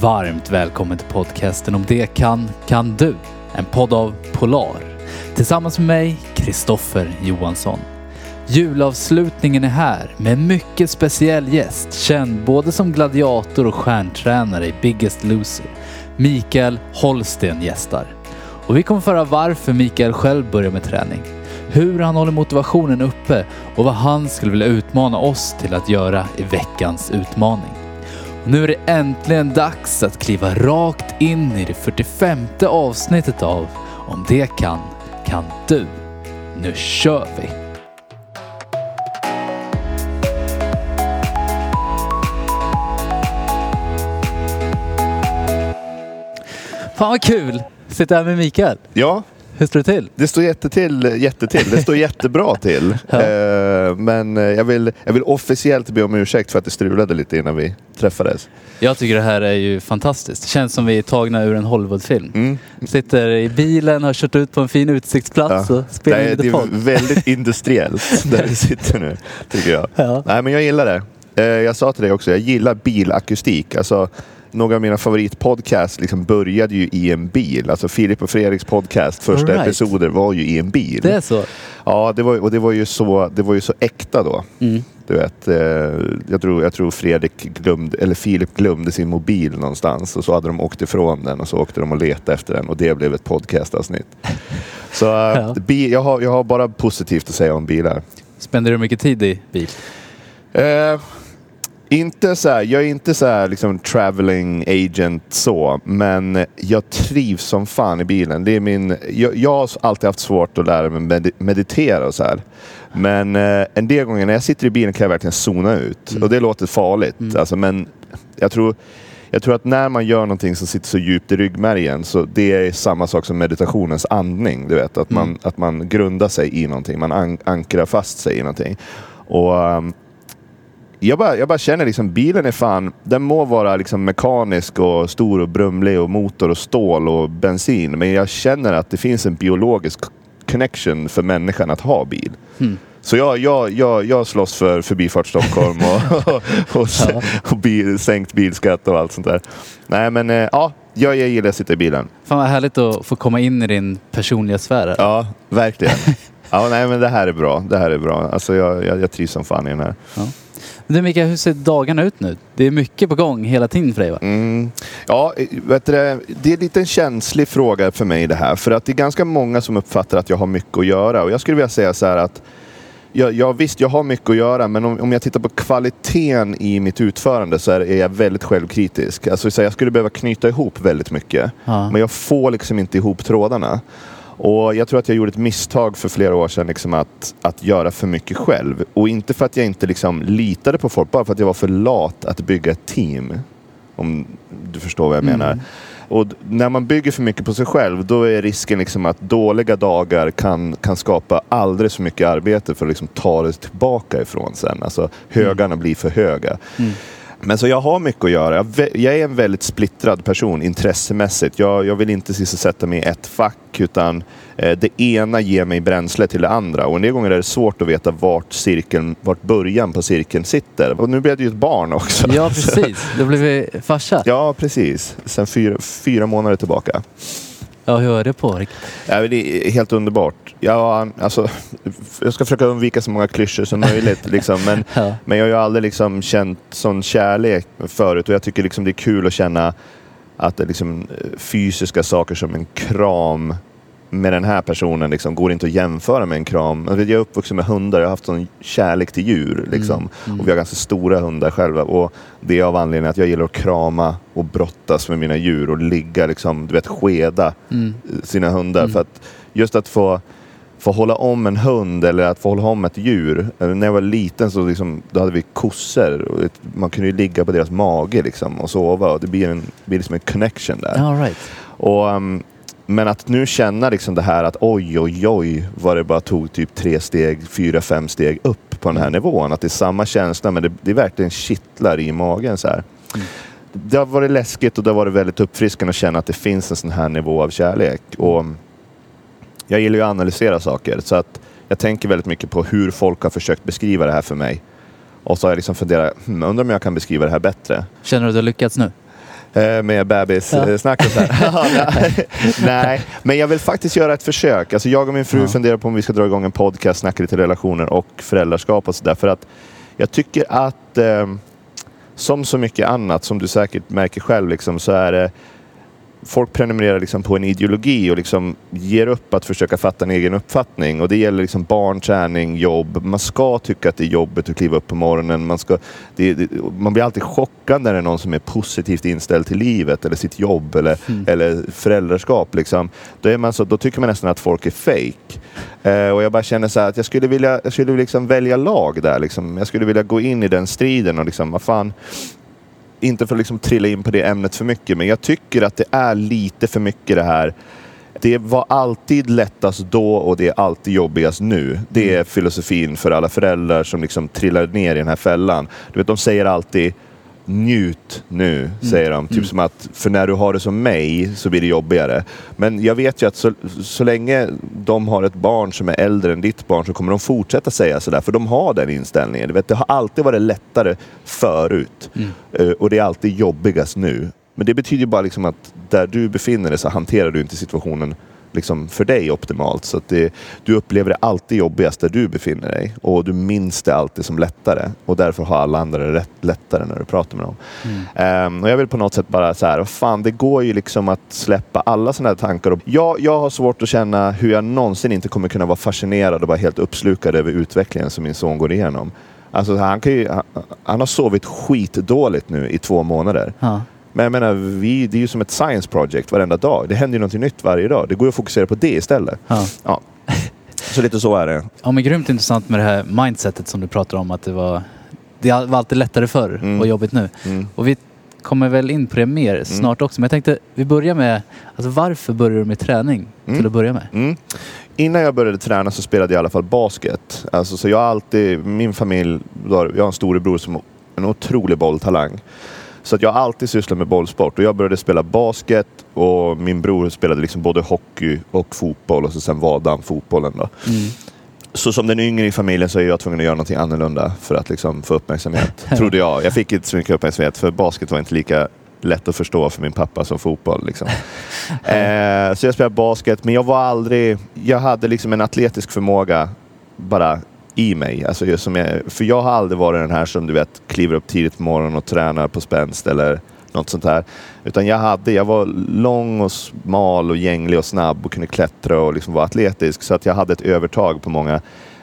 Varmt välkommen till podcasten Om det kan, kan du. En podd av Polar. Tillsammans med mig, Kristoffer Johansson. Julavslutningen är här med en mycket speciell gäst, känd både som gladiator och stjärntränare i Biggest Loser. Mikael Holsten gästar. Och vi kommer föra varför Mikael själv börjar med träning, hur han håller motivationen uppe och vad han skulle vilja utmana oss till att göra i veckans utmaning. Nu är det äntligen dags att kliva rakt in i det 45 avsnittet av Om det kan, kan du. Nu kör vi! Fan vad kul! Sitta här med Mikael. Ja, hur står det till? det står jättetill, jättetill. Det står jättebra till. Ja. Eh, men eh, jag vill, jag vill officiellt be om ursäkt för att det strulade lite innan vi träffades. Jag tycker det här är ju fantastiskt. Det känns som vi är tagna ur en Hollywoodfilm. Mm. Sitter i bilen, har kört ut på en fin utsiktsplats Ja. och spelar det, är, in det lite är podd. väldigt industriellt där vi sitter nu, tycker jag. Ja. Nej, men jag gillar det. Eh, jag sa till dig också, jag gillar bilakustik. Alltså, några av mina favoritpodcasts liksom började ju i en bil. Alltså Filip och Fredriks podcast, första right. episoder var ju i en bil. Det är så? Ja, det var, och det var, ju så, det var ju så äkta då. Mm. Du vet, eh, jag, tror, jag tror Fredrik glömde, eller Filip glömde sin mobil någonstans och så hade de åkt ifrån den och så åkte de och letade efter den och det blev ett podcastavsnitt. Så eh, Ja. bi, jag, har, jag har bara positivt att säga om bilar. Spenderar du mycket tid i bil? Eh, inte så här, jag är inte så här liksom traveling agent så, men jag trivs som fan i bilen. Det är min, jag, jag har alltid haft svårt att lära mig med, meditera och så här. Men eh, en del gånger när jag sitter i bilen kan jag verkligen zona ut. Mm. Och det låter farligt. Mm. Alltså, men jag tror, jag tror att när man gör någonting som sitter så djupt i ryggmärgen så det är samma sak som meditationens andning. Du vet, att, man, Mm. att man grundar sig i någonting. Man an, ankrar fast sig i någonting. Och um, jag bara, jag bara känner liksom bilen är fan, den må vara liksom mekanisk och stor och brumlig och motor och stål och bensin. Men jag känner att det finns en biologisk connection för människan att ha bil. Mm. Så jag, jag, jag, jag slåss för Förbifart Stockholm och, och, och, Ja. och bil, sänkt bilskatt och allt sånt där. Nej men eh, ja, jag, jag gillar att sitta i bilen. Fan vad härligt att få komma in i din personliga sfär. Ja, verkligen. Ja, nej men det här är bra. Det här är bra. Alltså jag, jag, jag trivs som fan i den här. Du Mikael, hur ser dagarna ut nu? Det är mycket på gång hela tiden för dig va? Mm. Ja, vet du, det det är lite en känslig fråga för mig det här. För att det är ganska många som uppfattar att jag har mycket att göra. Och jag skulle vilja säga så här att jag, jag, visst, jag har mycket att göra, men om, om jag tittar på kvaliteten i mitt utförande så är, är jag väldigt självkritisk. Alltså, så jag skulle behöva knyta ihop väldigt mycket. Ja. Men jag får liksom inte ihop trådarna. Och jag tror att jag gjorde ett misstag för flera år sedan liksom att, att göra för mycket själv. Och inte för att jag inte liksom litade på folk, bara för att jag var för lat att bygga ett team. Om du förstår vad jag Mm. menar. Och när man bygger för mycket på sig själv, då är risken liksom att dåliga dagar kan, kan skapa alldeles för mycket arbete för att liksom ta det tillbaka ifrån sen. Alltså högarna blir för höga. Mm. Men så jag har mycket att göra. Jag, är en väldigt splittrad person intressemässigt. Jag, jag vill inte sysselsätta mig i ett fack utan eh, det ena ger mig bränsle till det andra. Och en del gånger är det svårt att veta vart, cirkeln, vart början på cirkeln sitter. Och nu blev det ju ett barn också. Ja precis, då blir vi farsa. Ja, precis. Sen fyra, fyra månader tillbaka. Ja, hur är det på? Rick? Ja, det är helt underbart. Ja, alltså, jag ska försöka undvika så många klyschor som möjligt. Liksom. Men, Ja. men jag har ju aldrig liksom känt sån kärlek förut och jag tycker liksom det är kul att känna att det liksom, eh, fysiska saker som en kram med den här personen liksom, går inte att jämföra med en kram. Jag vet, jag är uppvuxen med hundar, jag har haft sån kärlek till djur. Liksom. Mm. Och vi har ganska stora hundar själva. Och det är av anledningen att jag gillar att krama och brottas med mina djur och ligga, liksom, du vet, skeda Mm. sina hundar. Mm. För att just att få, få hålla om en hund eller att få hålla om ett djur. Eh, När jag var liten så liksom, då hade vi kossor. Man kunde ju ligga på deras mage liksom, och sova och det blir, en, blir liksom en connection där. All right. Och, um, men att nu känna liksom det här att oj, oj, oj vad det bara tog typ tre steg, fyra, fem steg upp på den här nivån. Att det är samma känsla men det, det verkligen kittlar i magen så här. Mm. Det har varit läskigt och det har varit väldigt uppfriskande att känna att det finns en sån här nivå av kärlek. Och jag gillar ju att analysera saker så att jag tänker väldigt mycket på hur folk har försökt beskriva det här för mig. Och så har jag liksom funderat, hmm, undrar om jag kan beskriva det här bättre. Känner du att du har lyckats nu? Eh, med bebissnack och så här. Nej, men jag vill faktiskt göra ett försök. Alltså jag och min fru Ja. funderar på om vi ska dra igång en podcast, snacka lite relationer och föräldraskap och sådär. För att jag tycker att eh, som så mycket annat, som du säkert märker själv, liksom, så är det folk prenumererar liksom på en ideologi och liksom ger upp att försöka fatta en egen uppfattning. Och det gäller liksom barn, träning, jobb. Man ska tycka att det är jobbigt att kliva upp på morgonen. Man, ska, det, det, man blir alltid chockad när det är någon som är positivt inställd till livet eller sitt jobb eller, eller föräldraskap. Liksom. Då, är man så, då tycker man nästan att folk är fake. Eh, och jag bara känner så här att jag skulle vilja jag skulle liksom välja lag där. Liksom. Jag skulle vilja gå in i den striden och liksom, vad fan, inte för att liksom trilla in på det ämnet för mycket, men jag tycker att det är lite för mycket det här. Det var alltid lättast då och det är alltid jobbigast nu. Det är filosofin för alla föräldrar som liksom trillar ner i den här fällan. Du vet, de säger alltid njut nu, säger de. Typ som att, för när du har det som mig så blir det jobbigare. Men jag vet ju att så, så länge de har ett barn som är äldre än ditt barn så kommer de fortsätta säga sådär, för de har den inställningen. Du vet, det har alltid varit lättare förut Eh, och det är alltid jobbigast nu. Men det betyder bara liksom att där du befinner dig så hanterar du inte situationen liksom för dig optimalt. Så det, du upplever det alltid jobbigast där du befinner dig och du minns det alltid som lättare. Och därför har alla andra det lättare när du pratar med dem. Ehm, och jag vill på något sätt bara så här, vad fan det går ju liksom att släppa alla sådana här tankar. Och jag, jag har svårt att känna hur jag någonsin inte kommer kunna vara fascinerad och vara helt uppslukad över utvecklingen som min son går igenom. Alltså han, kan ju, han, han har sovit skitdåligt nu i två månader. Ja. Men jag menar, vi, det är ju som ett science project varenda dag. Det händer ju någonting nytt varje dag. Det går ju att fokusera på det istället. Ja. Ja. Så lite så är det. ja, men grymt intressant med det här mindsetet som du pratar om att det var, det var alltid lättare förr Mm. och jobbigt nu. Mm. Och vi kommer väl in på det mer snart också. Men jag tänkte, vi börjar med, alltså varför började du med träning till Mm. att börja med? Mm. Innan jag började träna så spelade jag i alla fall basket. Alltså, så jag har alltid, min familj, jag har en storebror som har en otrolig bolltalang. Så att jag har alltid sysslat med bollsport och jag började spela basket och min bror spelade liksom både hockey och fotboll och så sen valde han fotbollen då. Mm. Så som den yngre i familjen så är jag tvungen att göra någonting annorlunda för att liksom få uppmärksamhet. Trodde jag. Jag fick inte så mycket uppmärksamhet för basket var inte lika lätt att förstå för min pappa som fotboll. Liksom. eh, så jag spelade basket, men jag var aldrig... Jag hade liksom en atletisk förmåga bara i mig. Alltså just som jag, för jag har aldrig varit den här som du vet kliver upp tidigt på morgonen och tränar på spänst eller något sånt här. Utan jag, hade, jag var lång och smal och gänglig och snabb och kunde klättra och liksom var atletisk. Så att jag hade ett övertag på många.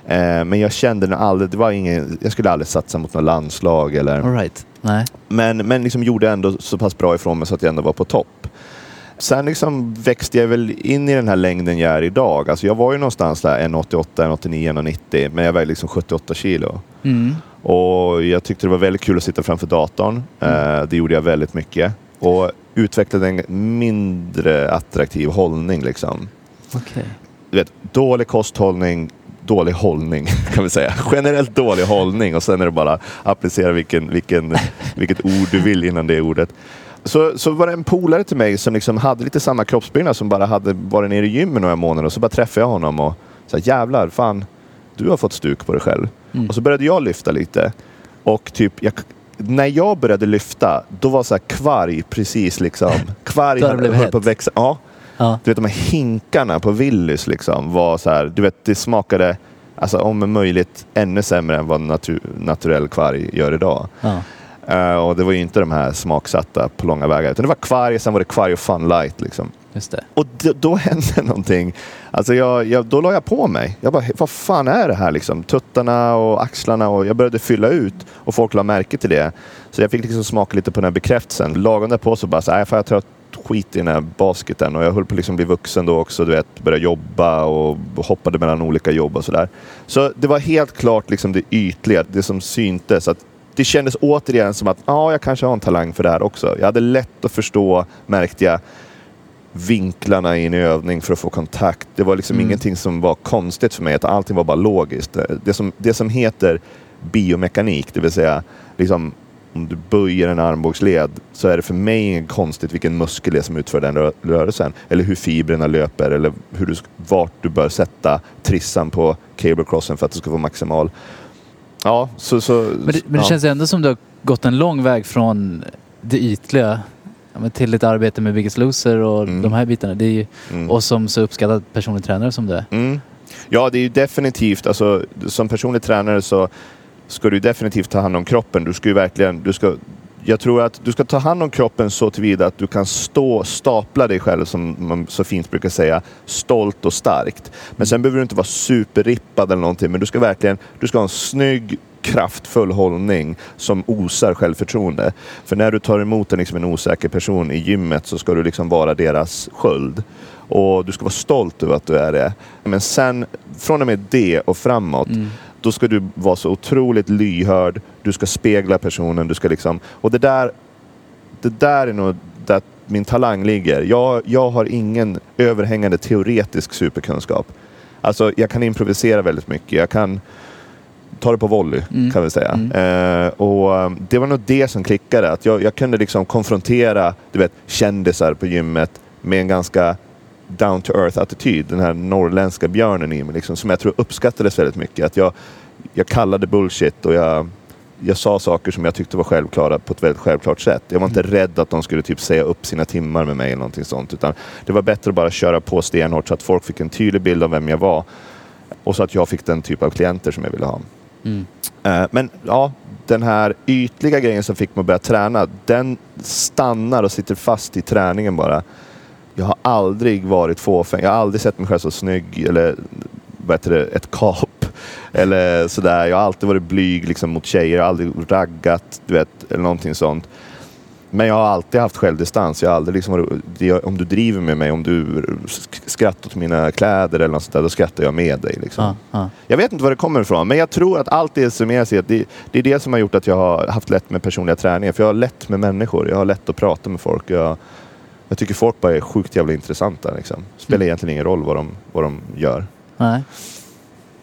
Eh, men jag kände nog aldrig, det var ingen, jag skulle aldrig satsa mot något landslag eller All right. Nej. men, men liksom gjorde ändå så pass bra ifrån mig så att jag ändå var på topp. Sen liksom växte jag väl in i den här längden jag är idag. Alltså jag var ju någonstans där 1,88, 1,89, 1,90 men jag vägde liksom 78 kilo. Mm. Och jag tyckte det var väldigt kul att sitta framför datorn. Eh, det gjorde jag väldigt mycket. Och utvecklade en mindre attraktiv hållning liksom. Okej. Du vet, dålig kosthållning, dålig hållning kan vi säga. Generellt dålig hållning och sen är det bara applicera vilken, vilken, vilket ord du vill innan det ordet. Så, så var det en polare till mig som liksom hade lite samma kroppsbyggnad som bara hade varit nere i gymmet några månader och så bara träffade jag honom och sa jävlar, fan, du har fått stuk på dig själv. Mm. Och så började jag lyfta lite. Och typ, jag, när jag började lyfta, då var så här kvarg precis liksom, kvarg höll blev höll hett. på att växa. Ja, Ja. du vet de här hinkarna på Willys liksom var så här, du vet det smakade alltså om möjligt ännu sämre än vad natu naturell kvarg gör idag. Ja. Eh, och det var ju inte de här smaksatta på långa vägar utan det var kvarg, sen var det kvarg och fun light liksom. Just det. Och d- då hände någonting. Alltså jag, jag, då la jag på mig. Jag bara, vad fan är det här liksom? Tuttarna och axlarna och jag började fylla ut och folk la märke till det. Så jag fick liksom smaka lite på den här bekräftelsen. Lagom därpå så bara, så, här, fan, jag tror jag skit i den här basketen och jag höll på att liksom bli vuxen då också, du vet, började jobba och hoppade mellan olika jobb och sådär. Så det var helt klart liksom det ytliga, det som syntes. Att det kändes återigen som att ja, jag kanske har en talang för det här också. Jag hade lätt att förstå, märkte jag, vinklarna i en övning för att få kontakt. Det var liksom Mm. ingenting som var konstigt för mig, utan allting var bara logiskt. Det som, det som heter biomekanik, det vill säga liksom, om du böjer en armbågsled så är det för mig inget konstigt vilken muskel det är som utför den rö- rörelsen. Eller hur fibrerna löper eller hur du, vart du bör sätta trissan på cable crossen för att du ska få maximal. Ja, så... så Men det, men det ja. känns ändå som du har gått en lång väg från det ytliga ja, till ditt arbete med Biggest Loser och Mm. de här bitarna. Det är ju, Mm. Och som så uppskattad personlig tränare som du är. Mm. Ja, det är ju definitivt, alltså, som personlig tränare så ska du definitivt ta hand om kroppen. Du ska ju verkligen, du ska, jag tror att du ska ta hand om kroppen så tillvida att du kan stå, stapla dig själv som man så fint brukar säga, stolt och starkt. Men sen behöver du inte vara superrippad eller någonting, men du ska verkligen, du ska ha en snygg kraftfull hållning som osar självförtroende. För när du tar emot en, liksom en osäker person i gymmet så ska du liksom vara deras sköld. Och du ska vara stolt över att du är det. Men sen, från och med det och framåt, Mm. då ska du vara så otroligt lyhörd. Du ska spegla personen. Du ska liksom, och det där, det där är nog där min talang ligger. Jag, jag har ingen överhängande teoretisk superkunskap. Alltså, jag kan improvisera väldigt mycket. Jag kan ta det på volley, Mm. kan vi säga. Mm. Eh, och um, Det var nog det som klickade. Att jag, jag kunde liksom konfrontera du vet, kändisar på gymmet med en ganska down to earth attityd. Den här norrländska björnen i mig, liksom, som jag tror uppskattades väldigt mycket. Att jag, jag kallade bullshit och jag, jag sa saker som jag tyckte var självklara på ett väldigt självklart sätt. Jag var inte rädd att de skulle typ säga upp sina timmar med mig eller någonting sånt. Utan det var bättre att bara köra på stenhårt så att folk fick en tydlig bild av vem jag var. Och så att jag fick den typ av klienter som jag ville ha. Mm. Eh, Men ja, den här ytliga grejen som fick mig att börja träna, den stannar och sitter fast i träningen bara. Jag har aldrig varit fåfäng. Jag har aldrig sett mig själv så snygg eller vad heter det, ett kap. Eller sådär. Jag har alltid varit blyg liksom, mot tjejer. Jag har aldrig raggat, du vet, eller någonting sånt. Men jag har alltid haft självdistans. Jag har aldrig liksom om du driver med mig, om du sk- skrattar åt mina kläder eller något sånt där, då skrattar jag med dig. Liksom. Ja, ja. Jag vet inte var det kommer ifrån, men jag tror att allt det summerar sig i att det, det är det som har gjort att jag har haft lätt med personliga träningar. För jag har lätt med människor, jag har lätt att prata med folk. Jag, jag tycker folk bara är sjukt jävla intressanta. Liksom. Spelar Mm. egentligen ingen roll vad de, vad de gör. Nej.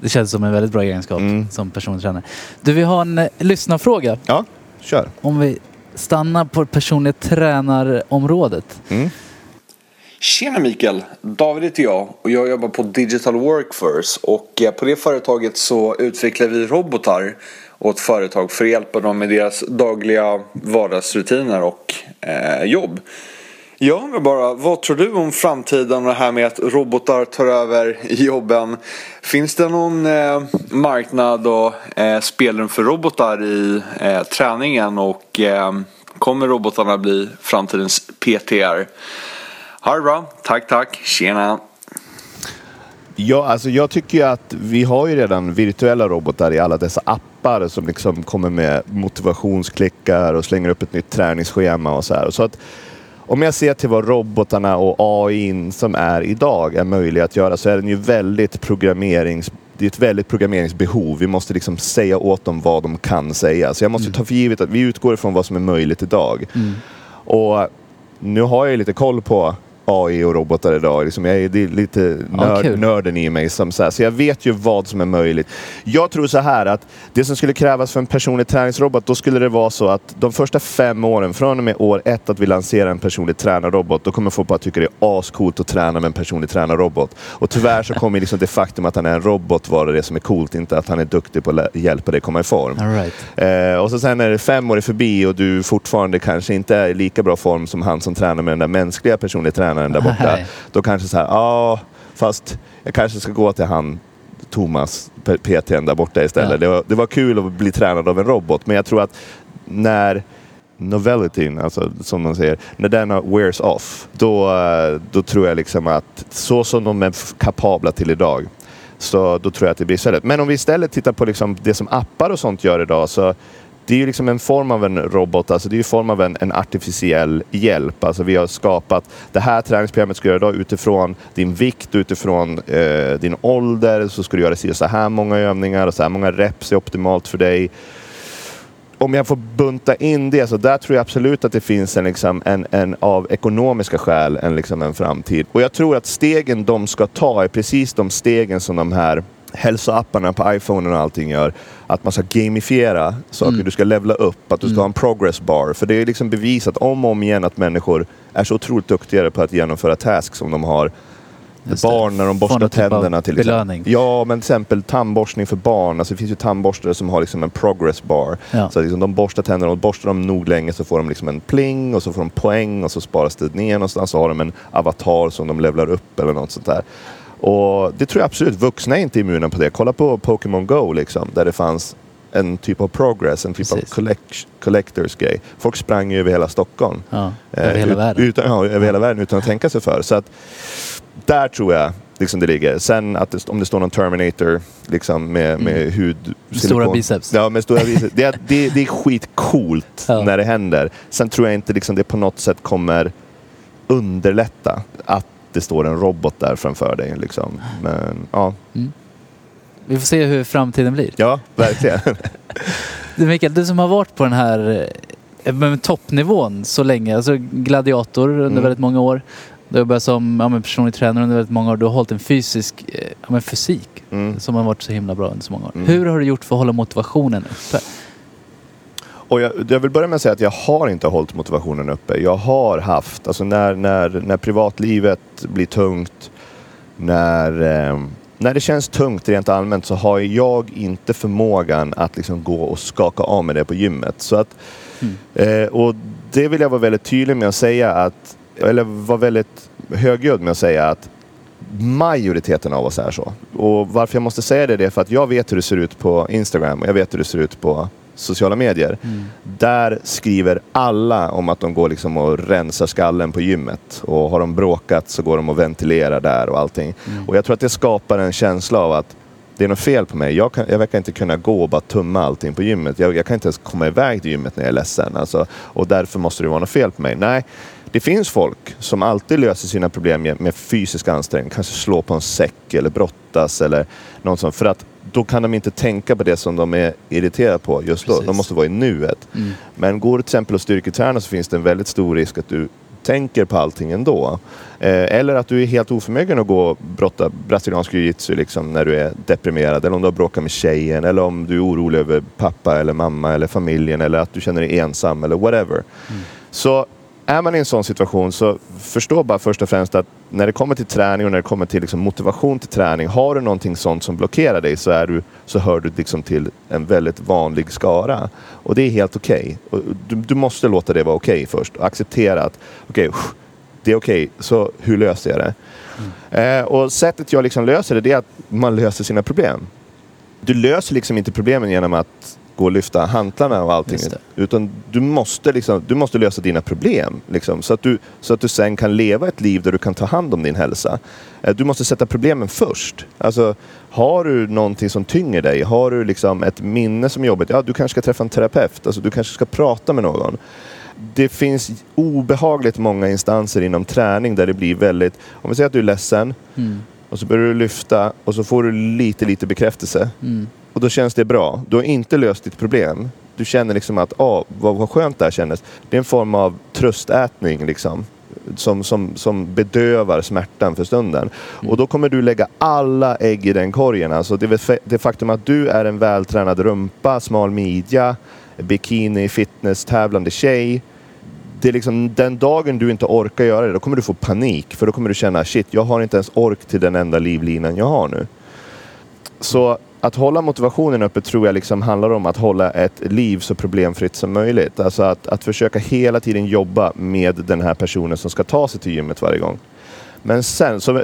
Det känns som en väldigt bra egenskap Mm. som personlig tränare. Du, vi har en eh, lyssnarfråga. Ja, kör. Om vi stannar på personliga tränarområdet. Mm. Tjena Mikael! David heter jag och jag jobbar på Digital Workforce och eh, på det företaget så utvecklar vi robotar åt företag för att hjälpa dem med deras dagliga vardagsrutiner och eh, jobb. Jag undrar bara, vad tror du om framtiden och det här med att robotar tar över jobben? Finns det någon eh, marknad och eh, spelrum för robotar i eh, träningen och eh, kommer robotarna bli framtidens PTR? Ha det bra, tack tack, tjena! Ja, alltså jag tycker ju att vi har ju redan virtuella robotar i alla dessa appar som liksom kommer med motivationsklickar och slänger upp ett nytt träningsschema och så här. Så att om jag ser till vad robotarna och AI som är idag är möjliga att göra så är den ju väldigt programmerings det är ett väldigt programmeringsbehov. Vi måste liksom säga åt dem vad de kan säga. Så jag måste ta för givet att vi utgår ifrån vad som är möjligt idag. Och nu har jag lite koll på AI och robotar idag. Liksom jag är, det är lite nörd, kul. nörden i mig. Som så, här, så jag vet ju vad som är möjligt. Jag tror så här att det som skulle krävas för en personlig träningsrobot, då skulle det vara så att de första fem åren, från och med år ett att vi lanserar en personlig tränarrobot, då kommer folk bara tycka det är ascoolt att träna med en personlig tränarrobot. Och tyvärr så kommer liksom det faktum att han är en robot vara det som är coolt, inte att han är duktig på att hjälpa dig komma i form. Right. Eh, och så sen är det fem år är förbi och du fortfarande kanske inte är i lika bra form som han som tränar med den där mänskliga personliga tränaren där borta. Nej. Då kanske så här, ja, fast jag kanske ska gå till han Thomas, PTn där borta istället. Ja. Det, var, det var kul att bli tränad av en robot, men jag tror att när novellityn, alltså som man säger, när den wears off, då, eh, då tror jag liksom att så som de är kapabla till idag, så då tror jag att det blir istället. Men om vi istället tittar på liksom det som appar och sånt gör idag, så det är ju liksom en form av en robot, alltså det är ju form av en, en artificiell hjälp. Alltså vi har skapat det här träningsprogrammet ska du göra idag utifrån din vikt, utifrån eh, din ålder, så ska du göra si och så här många övningar och så här många reps är optimalt för dig om jag får bunta in det, så där tror jag absolut att det finns en, liksom, en, en av ekonomiska skäl en, liksom, en framtid. Och jag tror att stegen de ska ta är precis de stegen som de här hälsoapparna på iPhone och allting gör. Att man ska gamifiera saker, Mm. du ska levla upp, att du ska Mm. ha en progress bar. För det är liksom bevisat om och om igen att människor är så otroligt duktigare på att genomföra tasks som de har. Barn när de borstar typ tänderna till belöning. Ja, men till exempel tandborstning för barn. Alltså det finns ju tandborstare som har liksom en progress bar. Ja. Så liksom de borstar tänderna och borstar de nog länge så får de liksom en pling och så får de poäng och så sparas det ner någonstans. Så har de en avatar som de levlar upp eller något sånt där. Och det tror jag absolut. Vuxna är inte immuna på det. Kolla på Pokémon Go liksom, där det fanns en typ av progress, en typ Precis. av collect, collectors grej. Folk sprang ju över hela Stockholm. Ja, över hela ut- världen. Utan, ja, över hela världen utan att tänka sig för. Så att där tror jag liksom det ligger. Sen att det, om det står någon Terminator liksom med, med hud... Mm. Stora silikon- biceps. Ja, med stora biceps. Det, är- det, det är skitcoolt Ja. när det händer. Sen tror jag inte liksom det på något sätt kommer underlätta att det står en robot där framför dig. Liksom. Men ja, Vi får se hur framtiden blir. ja verkligen. Du Mikael, du som har varit på den här eh, toppnivån så länge, alltså gladiator under Mm. väldigt många år. Du har jobbat som ja, personlig tränare under väldigt många år. Du har hållit en fysisk eh, ja, men fysik Mm. som har varit så himla bra under så många år. Mm. Hur har du gjort för att hålla motivationen uppe? Och jag, jag vill börja med att säga att jag har inte hållit motivationen uppe. Jag har haft, alltså när, när, när privatlivet blir tungt, när, eh, när det känns tungt rent allmänt så har jag inte förmågan att liksom gå och skaka av med det på gymmet. Så att, eh, och det vill jag vara väldigt tydlig med att säga att, eller vara väldigt högljudd med att säga att majoriteten av oss är så. Och varför jag måste säga det, det är för att jag vet hur det ser ut på Instagram och jag vet hur det ser ut på sociala medier. Där skriver alla om att de går liksom och rensar skallen på gymmet. Och har de bråkat så går de och ventilerar där och allting. Och jag tror att det skapar en känsla av att det är något fel på mig. Jag, kan, jag verkar inte kunna gå och bara tumma allting på gymmet. Jag, jag kan inte ens komma iväg till gymmet när jag är ledsen. Alltså, och därför måste det vara något fel på mig. Nej, det finns folk som alltid löser sina problem med, med fysisk ansträngning. Kanske slå på en säck eller brottas eller något sånt. För att då kan de inte tänka på det som de är irriterade på just då. Precis. De måste vara i nuet. Mm. Men går du till exempel och styrketränar så finns det en väldigt stor risk att du tänker på allting ändå. Eh, eller att du är helt oförmögen att gå och brotta brasiliansk jiu-jitsu liksom, när du är deprimerad. Eller om du har bråkat med tjejen. Eller om du är orolig över pappa eller mamma eller familjen. Eller att du känner dig ensam eller whatever. Så är man i en sån situation så förstå bara först och främst att när det kommer till träning och när det kommer till liksom motivation till träning. Har du någonting sånt som blockerar dig så, är du, så hör du liksom till en väldigt vanlig skara. Och det är helt okej. Och Du, du måste låta det vara okej först och acceptera att okej, det är okej, så hur löser jag det? Eh, och sättet jag liksom löser det, det är att man löser sina problem. Du löser liksom inte problemen genom att gå och lyfta hantlarna och allting. Utan du måste, liksom, du måste lösa dina problem. Liksom, så, att du, så att du sen kan leva ett liv där du kan ta hand om din hälsa. Eh, Du måste sätta problemen först. Alltså, har du någonting som tynger dig? Har du liksom ett minne som är jobbigt? Ja, du kanske ska träffa en terapeut. Alltså, du kanske ska prata med någon. Det finns obehagligt många instanser inom träning där det blir väldigt... Om vi säger att du är ledsen Mm. och så börjar du lyfta och så får du lite, lite bekräftelse. Mm. Och då känns det bra. Du har inte löst ditt problem. Du känner liksom att, ah, vad, vad skönt det här kändes. Det är en form av tröstätning liksom. Som, som, som bedövar smärtan för stunden. Och då kommer du lägga alla ägg i den korgen. Alltså det, det faktum att du är en vältränad rumpa, smal midja, bikini, fitness, tävlande tjej. Det är liksom den dagen du inte orkar göra det, då kommer du få panik. För då kommer du känna, shit, jag har inte ens ork till den enda livlinan jag har nu. Så att hålla motivationen uppe tror jag liksom handlar om att hålla ett liv så problemfritt som möjligt. Alltså att, att försöka hela tiden jobba med den här personen som ska ta sig till gymmet varje gång. Men sen, så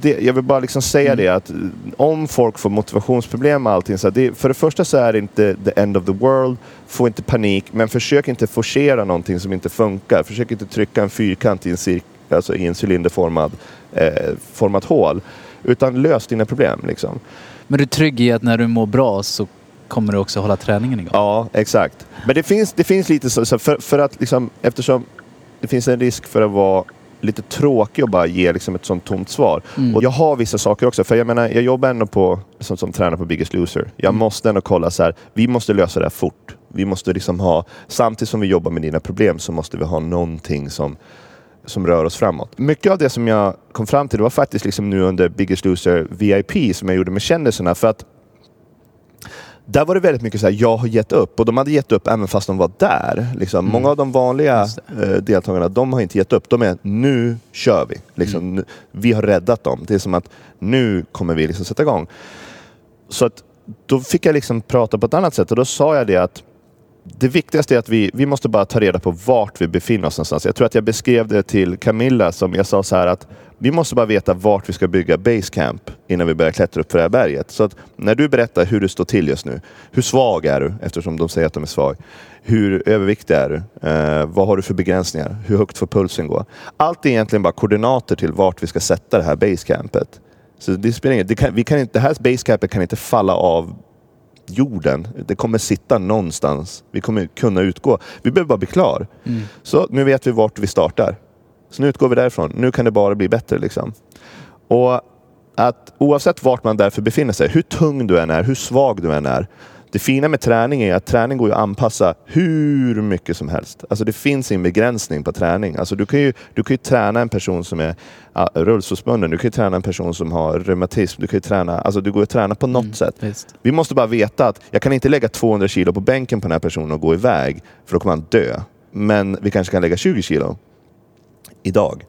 det, jag vill bara liksom säga det att om folk får motivationsproblem med allting, så det, för det första så är det inte the end of the world, få inte panik, men försök inte forcera någonting som inte funkar. Försök inte trycka en fyrkant i en, cirk, alltså i en cylinderformad eh, format hål, utan lös dina problem. Liksom. Men du är trygg i att när du mår bra så kommer du också hålla träningen igång? Ja, exakt. Men det finns, det finns lite så, för, för att liksom, eftersom det finns en risk för att vara lite tråkig och bara ge liksom ett sånt tomt svar. Mm. Och jag har vissa saker också, för jag menar, jag jobbar ändå på, som, som tränare på Biggest Loser. Jag Mm. måste ändå kolla så här, vi måste lösa det här fort. Vi måste liksom ha, samtidigt som vi jobbar med dina problem så måste vi ha någonting som som rör oss framåt. Mycket av det som jag kom fram till var faktiskt liksom nu under Biggest Loser VIP som jag gjorde med kändisarna. För att där var det väldigt mycket så här, jag har gett upp. Och de hade gett upp även fast de var där. Liksom. Mm. Många av de vanliga eh, deltagarna, de har inte gett upp. De är, nu kör vi. Liksom, Mm. nu, vi har räddat dem. Det är som att nu kommer vi liksom sätta igång. Så att då fick jag liksom prata på ett annat sätt och då sa jag det att det viktigaste är att vi, vi måste bara ta reda på vart vi befinner oss någonstans. Jag tror att jag beskrev det till Camilla som jag sa så här att vi måste bara veta vart vi ska bygga basecamp innan vi börjar klättra upp för det här berget. Så att när du berättar hur du står till just nu. Hur svag är du? Eftersom de säger att de är svag. Hur överviktig är du? Eh, vad har du för begränsningar? Hur högt får pulsen gå? Allt är egentligen bara koordinater till vart vi ska sätta det här basecampet. Så det spelar ingen, det, kan, vi kan inte, det här basecampet kan inte falla av jorden. Det kommer sitta någonstans. Vi kommer kunna utgå. Vi behöver bara bli klar. Mm. Så nu vet vi vart vi startar. Så nu utgår vi därifrån. Nu kan det bara bli bättre. Liksom. Och att oavsett vart man därför befinner sig, hur tung du än är, hur svag du än är. Det fina med träning är att träning går att anpassa hur mycket som helst. Alltså det finns ingen begränsning på träning. Alltså du, kan ju, du kan ju träna en person som är rullstolsbunden, du kan ju träna en person som har reumatism, du kan ju träna, alltså du går att träna på något Mm, sätt. Visst. Vi måste bara veta att jag kan inte lägga 200 kilo på bänken på den här personen och gå iväg, för då kommer han dö. Men vi kanske kan lägga 20 kilo idag.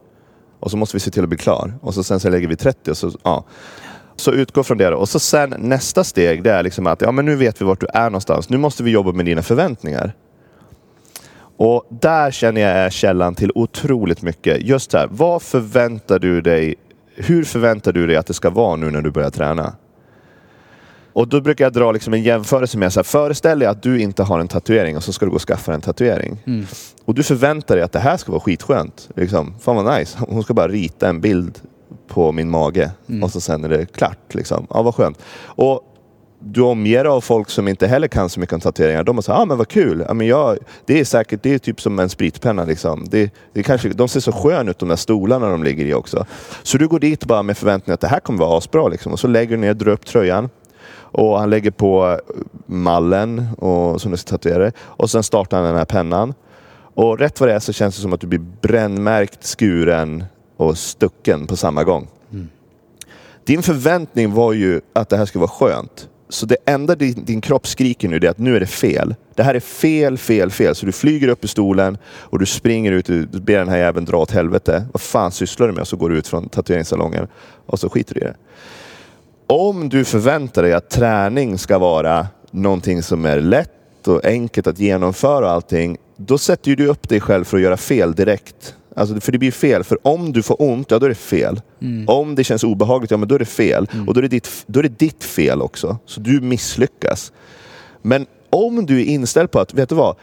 Och så måste vi se till att bli klar. Och så sen så lägger vi 30 och så, ja. Så utgå från det då. Och så sen nästa steg, det är liksom att ja, men nu vet vi vart du är någonstans. Nu måste vi jobba med dina förväntningar. Och där känner jag är källan till otroligt mycket. Just här, vad förväntar du dig? Hur förväntar du dig att det ska vara nu när du börjar träna? Och då brukar jag dra liksom en jämförelse med så här, föreställ dig att du inte har en tatuering och så ska du gå och skaffa en tatuering. Mm. Och du förväntar dig att det här ska vara skitskönt. Liksom, fan vad nice. Hon ska bara rita en bild på min mage Mm. och så sen är det klart. Liksom. Ja, vad skönt. Och du omger dig av folk som inte heller kan så mycket om tatueringar. De sagt, ah, men vad kul. Ja, men jag, det är säkert, det är typ som en spritpenna. Liksom. Det, det kanske, de ser så sköna ut de där stolarna de ligger i också. Så du går dit bara med förväntningar att det här kommer vara asbra. Liksom. Och så lägger du ner, drar upp tröjan. Och han lägger på mallen och, som du ska tatuera dig. Och sen startar han den här pennan. Och rätt vad det är så känns det som att du blir brännmärkt, skuren och stucken på samma gång. Din förväntning var ju att det här skulle vara skönt. Så det enda din, din kropp skriker nu är att nu är det fel. Det här är fel, fel, fel. Så du flyger upp i stolen och du springer ut och ber den här jäveln dra åt helvete. Vad fan sysslar du med? Och så går du ut från tatueringssalongen och så skiter du i det. Om du förväntar dig att träning ska vara någonting som är lätt och enkelt att genomföra och allting, då sätter ju du upp dig själv för att göra fel direkt. Alltså, för det blir fel. För om du får ont, ja då är det fel. Om det känns obehagligt, ja men då är det fel. Och då är det, ditt, då är det ditt fel också. Så du misslyckas. Men om du är inställd på att, vet du vad?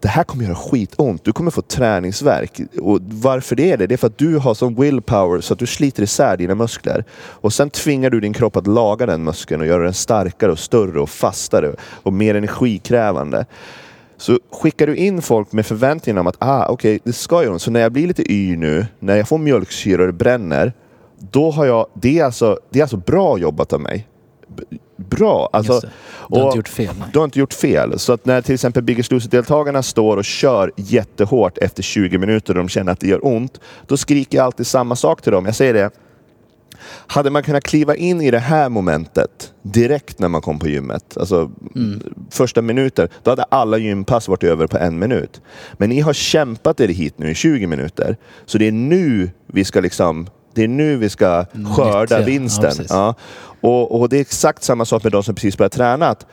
Det här kommer göra skitont. Du kommer få träningsverk. Och varför det är det? Det är för att du har sån willpower så att du sliter isär dina muskler. Och sen tvingar du din kropp att laga den muskeln och göra den starkare och större och fastare och mer energikrävande. Så skickar du in folk med förväntningar om att ah, okej, det ska göra ont. Så när jag blir lite yr nu, när jag får mjölksyra och det bränner, då har jag, det är alltså, det är alltså bra jobbat av mig. B- Bra! Alltså. Du har inte gjort fel. Nej. du har inte gjort fel. Så att när till exempel Biggest Loser-deltagarna står och kör jättehårt efter 20 minuter och de känner att det gör ont, då skriker jag alltid samma sak till dem. Jag säger det. Hade man kunnat kliva in i det här momentet direkt när man kom på gymmet, alltså första minuter, då hade alla gympass varit över på en minut. Men ni har kämpat er hit nu i 20 minuter, så det är nu vi ska liksom det är nu vi ska skörda Nyttja. Ja, vinsten. precis. Ja, och, och det är exakt samma sak med de som precis börjat träna. Att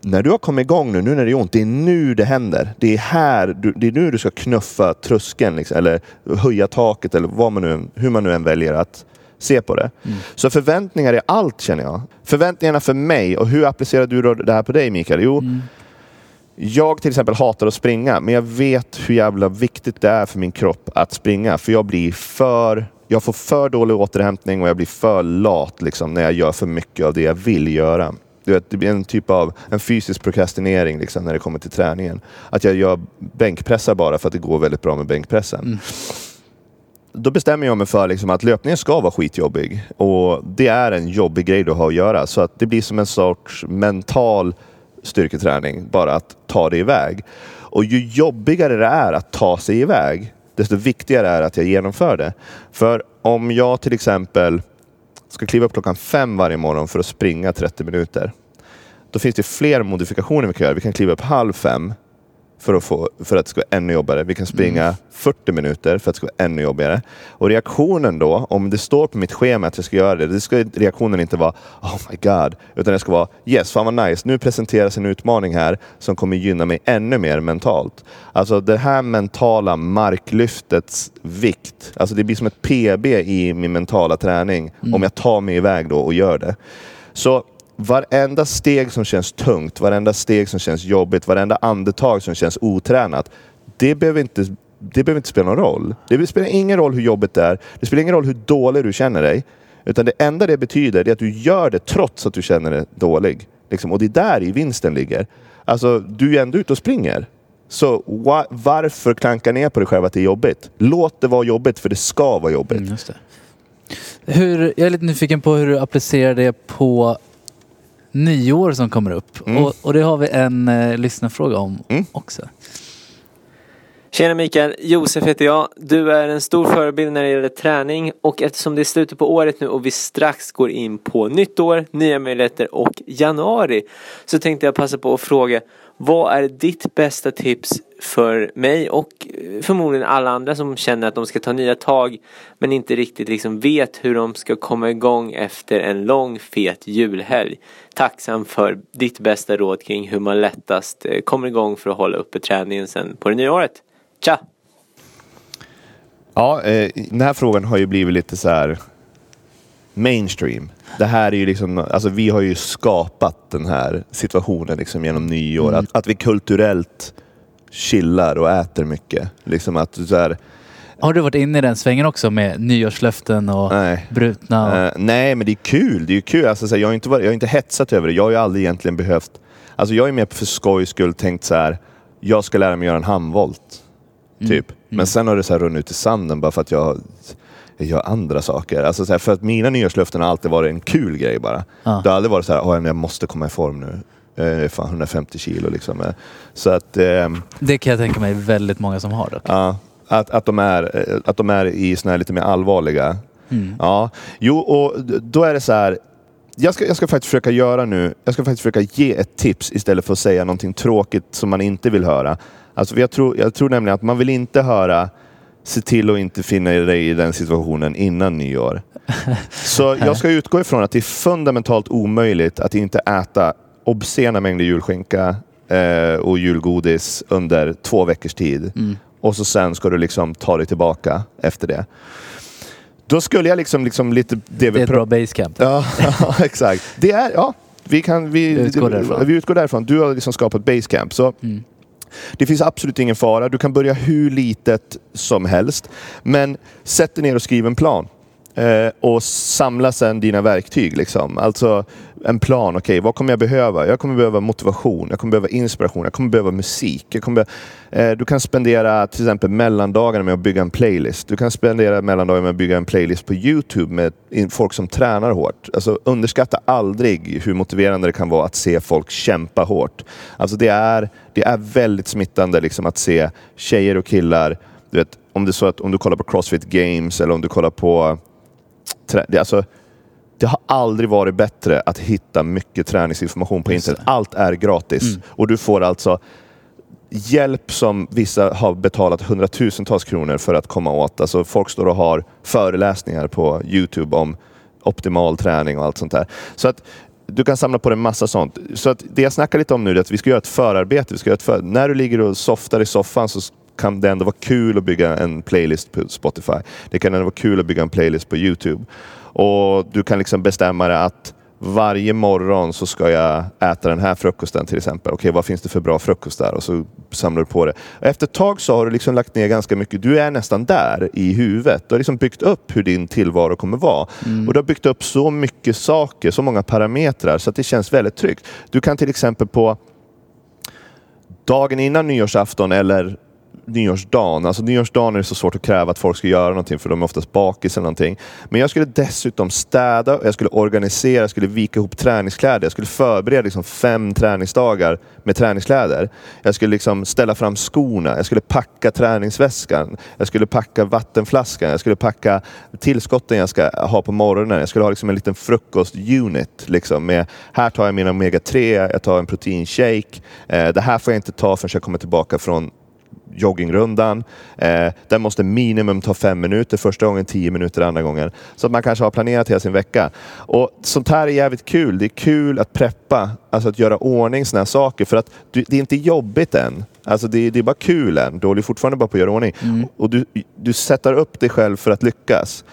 när du har kommit igång nu, nu när det är ont, det är nu det händer. Det är här, du, det är nu du ska knuffa tröskeln, liksom, eller höja taket, eller vad man nu, hur man nu än väljer att se på det. Så förväntningar är allt känner jag. Förväntningarna för mig, och hur applicerar du det här på dig Mikael? Jo, jag till exempel hatar att springa, men jag vet hur jävla viktigt det är för min kropp att springa. För jag blir för... Jag får för dålig återhämtning och jag blir för lat liksom, när jag gör för mycket av det jag vill göra. Du vet, det blir en typ av en fysisk prokrastinering liksom, när det kommer till träningen. Att jag gör bänkpressar bara för att det går väldigt bra med bänkpressen. Då bestämmer jag mig för liksom att löpningen ska vara skitjobbig. Och det är en jobbig grej du har att göra. Så att det blir som en sorts mental styrketräning, bara att ta dig iväg. Och ju jobbigare det är att ta sig iväg, desto viktigare är det att jag genomför det. För om jag till exempel ska kliva upp klockan fem varje morgon för att springa 30 minuter, då finns det fler modifikationer vi kan göra. Vi kan kliva upp halv fem för att, få, för att det ska vara ännu jobbigare. Vi kan springa Mm. 40 minuter för att det ska vara ännu jobbigare. Och reaktionen då, om det står på mitt schema att jag ska göra det, det ska reaktionen inte vara Oh my god, utan det ska vara Yes, fan vad nice, nu presenteras en utmaning här som kommer gynna mig ännu mer mentalt. Alltså det här mentala marklyftets vikt, alltså det blir som ett PB i min mentala träning om jag tar mig iväg då och gör det. Så varenda steg som känns tungt, varenda steg som känns jobbigt, varenda andetag som känns otränat. Det behöver inte, det behöver inte spela någon roll. Det spelar ingen roll hur jobbigt det är. Det spelar ingen roll hur dålig du känner dig. Utan det enda det betyder är att du gör det trots att du känner dig dålig. Liksom. Och det är där i vinsten ligger. Alltså, du är ju ändå ute och springer. Så wa- varför klanka ner på dig själv att det är jobbigt? Låt det vara jobbigt, för det ska vara jobbigt. Mm, just det. Hur, jag är lite nyfiken på hur du applicerar det på nyår som kommer upp. Mm. Och, och det har vi en eh, lyssnarfråga om Mm. också. Tjena Mikael, Josef heter jag. Du är en stor förebild när det gäller träning och eftersom det är slutet på året nu och vi strax går in på nytt år, nya möjligheter och januari så tänkte jag passa på att fråga vad är ditt bästa tips för mig och eh, förmodligen alla andra som känner att de ska ta nya tag men inte riktigt liksom vet hur de ska komma igång efter en lång fet julhelg. Tacksam för ditt bästa råd kring hur man lättast eh, kommer igång för att hålla uppe träningen sen på det nya året. Tja! Ja, eh, den här frågan har ju blivit lite så här mainstream. Det här är ju liksom, alltså vi har ju skapat den här situationen liksom genom nyår. Att, att vi kulturellt chillar och äter mycket. Liksom att så här, Har du varit inne i den svängen också med nyårslöften och nej. brutna? Och... Eh, nej, men det är kul. Det är kul. Alltså, så här, jag, har inte varit, jag har inte hetsat över det. Jag har ju aldrig egentligen behövt... Alltså, jag är mer för skojs skull tänkt så här. Jag ska lära mig göra en handvolt. Typ. Men sen har det så här runnit ut i sanden bara för att jag, jag gör andra saker. Alltså, så här, för att mina nyårslöften har alltid varit en kul grej bara. Ja. Det har aldrig varit så här, "Åh, men jag måste komma i form nu. Eh, Jag är fan 150 kilo liksom. Eh, Så att... ehm, Det kan jag tänka mig väldigt många som har dock. Ja, att, att, de är, eh, att de är i såna här lite mer allvarliga. Mm. Ja, jo och då är det så här. Jag ska, jag ska faktiskt försöka göra nu, jag ska faktiskt försöka ge ett tips istället för att säga någonting tråkigt som man inte vill höra. Alltså, jag, tror, jag tror nämligen att man vill inte höra se till att inte finna dig i den situationen innan nyår. Så jag ska utgå ifrån att det är fundamentalt omöjligt att inte äta obscena mängder julskinka eh, och julgodis under två veckors tid. Mm. Och så sen ska du liksom ta dig tillbaka efter det. Då skulle jag liksom, liksom lite... Det Det är ett bra basecamp. Ja, exakt. Det är, ja, vi, kan, vi, Utgår därifrån. vi utgår därifrån. Du har liksom skapat basecamp. Så Mm det finns absolut ingen fara. Du kan börja hur litet som helst. Men sätt dig ner och skriv en plan. Eh, och samla sen dina verktyg. Liksom. Alltså en plan. Okej, vad kommer jag behöva? Jag kommer behöva motivation. Jag kommer behöva inspiration. Jag kommer behöva musik. Jag kommer be- eh, du kan spendera till exempel mellandagarna med att bygga en playlist. Du kan spendera mellandagarna med att bygga en playlist på Youtube med in- folk som tränar hårt. Alltså, underskatta aldrig hur motiverande det kan vara att se folk kämpa hårt. Alltså, det, är, det är väldigt smittande liksom, att se tjejer och killar. Du vet, om, det är så att, om du kollar på Crossfit Games eller om du kollar på... Det, alltså, det har aldrig varit bättre att hitta mycket träningsinformation på internet. Allt är gratis. Mm. Och du får alltså hjälp som vissa har betalat hundratusentals kronor för att komma åt. Alltså folk står och har föreläsningar på Youtube om optimal träning och allt sånt där. Så att du kan samla på dig en massa sånt. Så att det jag snackar lite om nu är att vi ska göra ett förarbete. Vi ska göra ett för... När du ligger och softar i soffan så kan det ändå vara kul att bygga en playlist på Spotify. Det kan ändå vara kul att bygga en playlist på Youtube. Och du kan liksom bestämma dig att varje morgon så ska jag äta den här frukosten till exempel. Okej, vad finns det för bra frukost där? Och så samlar du på det. Efter ett tag så har du liksom lagt ner ganska mycket. Du är nästan där i huvudet. Du har liksom byggt upp hur din tillvaro kommer vara. Och du har byggt upp så mycket saker, så många parametrar så att det känns väldigt tryggt. Du kan till exempel på dagen innan nyårsafton eller nyårsdagen. Alltså nyårsdagen är det så svårt att kräva att folk ska göra någonting för de är oftast bakis eller någonting. Men jag skulle dessutom städa, jag skulle organisera, jag skulle vika ihop träningskläder. Jag skulle förbereda liksom fem träningsdagar med träningskläder. Jag skulle liksom ställa fram skorna, jag skulle packa träningsväskan, jag skulle packa vattenflaskan, jag skulle packa tillskotten jag ska ha på morgonen. Jag skulle ha liksom en liten frukostunit. Liksom med, här tar jag min omega-3, jag tar en proteinshake. Eh, det här får jag inte ta förrän jag kommer tillbaka från joggingrundan. Eh, den måste minimum ta fem minuter första gången, tio minuter andra gången. Så att man kanske har planerat hela sin vecka. Och Sånt här är jävligt kul. Det är kul att preppa, alltså att göra ordning sådana här saker. För att du, det är inte jobbigt än. Alltså det, det är bara kul än. Du håller fortfarande bara på att göra ordning. Mm. Och du, du sätter upp dig själv för att lyckas.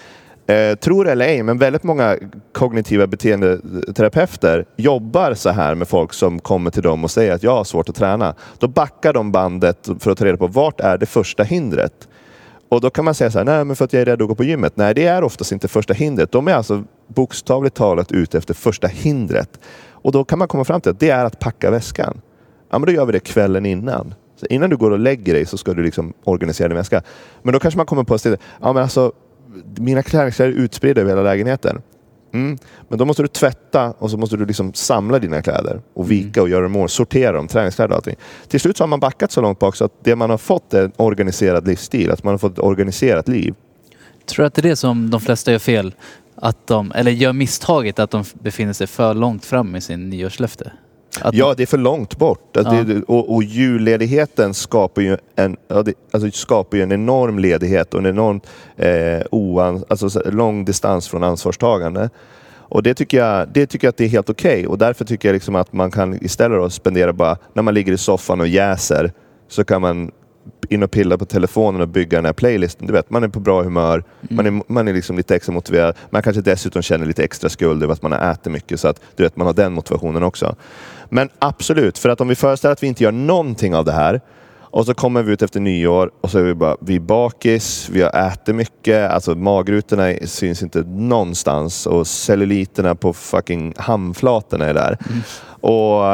Eh, tror det eller ej, men väldigt många kognitiva beteendeterapeuter jobbar så här med folk som kommer till dem och säger att jag har svårt att träna. Då backar de bandet för att ta reda på vart är det första hindret. Och då kan man säga så här, nej men för att jag är rädd att gå på gymmet. Nej, det är oftast inte första hindret. De är alltså bokstavligt talat ute efter första hindret. Och då kan man komma fram till att det är att packa väskan. Ja, men då gör vi det kvällen innan. Så innan du går och lägger dig så ska du liksom organisera din väska. Men då kanske man kommer på att ja men alltså mina träningskläder är utspridda över hela lägenheten. Mm. Men då måste du tvätta och så måste du liksom samla dina kläder och vika och göra dem mål, sortera dem, träningskläder och allting. Till slut så har man backat så långt bak så att det man har fått är en organiserad livsstil, att man har fått ett organiserat liv. Tror du att det är det som de flesta gör fel? Att de, eller gör misstaget att de befinner sig för långt fram i sin nyårslöfte? Att Ja, det är för långt bort. Alltså Ja. det, och, och julledigheten skapar ju en, alltså skapar ju en enorm ledighet och en enorm eh, oan, alltså så- lång distans från ansvarstagande. Och det tycker jag, det tycker jag att det är helt okej. Och därför tycker jag liksom att man kan istället då spendera bara, när man ligger i soffan och jäser, så kan man in och pilla på telefonen och bygga den här playlisten. Du vet, man är på bra humör, man är, man är liksom lite extra motiverad. Man kanske dessutom känner lite extra skuld över att man har ätit mycket, så att du vet, man har den motivationen också. Men absolut, för att om vi föreställer att vi inte gör någonting av det här och så kommer vi ut efter nyår och så är vi bara, vi är bakis, vi har ätit mycket, alltså magrutorna syns inte någonstans och celluliterna på fucking handflatorna är där. Och,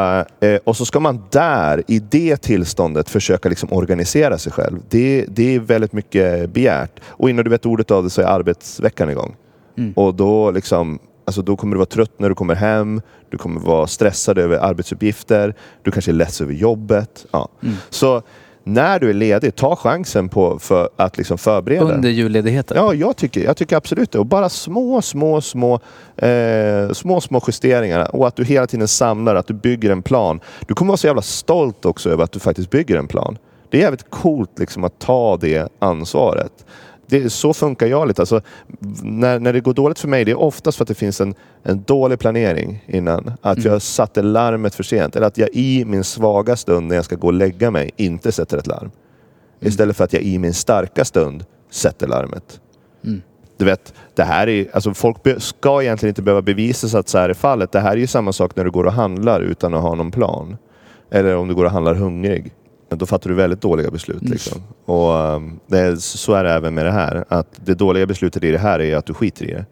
eh, och så ska man där, i det tillståndet, försöka liksom organisera sig själv. Det, det är väldigt mycket begärt. Och innan du vet ordet av det så är arbetsveckan igång. Och då, liksom, alltså då kommer du vara trött när du kommer hem. Du kommer vara stressad över arbetsuppgifter. Du kanske är less över jobbet. Ja. Så när du är ledig, ta chansen på för att liksom förbereda. Under julledigheten? Ja, jag tycker, jag tycker absolut det. Och bara små, små, små, eh, små, små justeringar. Och att du hela tiden samlar, att du bygger en plan. Du kommer vara så jävla stolt också över att du faktiskt bygger en plan. Det är jävligt coolt liksom att ta det ansvaret. Det, så funkar jag lite. Alltså, när, när det går dåligt för mig, det är oftast för att det finns en, en dålig planering innan. Att jag satte larmet för sent. Eller att jag i min svaga stund när jag ska gå och lägga mig inte sätter ett larm. Istället för att jag i min starka stund sätter larmet. Du vet, det här är, alltså folk ska egentligen inte behöva bevisa sig att så här är fallet. Det här är ju samma sak när du går och handlar utan att ha någon plan. Eller om du går och handlar hungrig. Då fattar du väldigt dåliga beslut. Liksom. Och, um, det är, så är det även med det här. Att det dåliga beslutet i det här är att du skiter i det.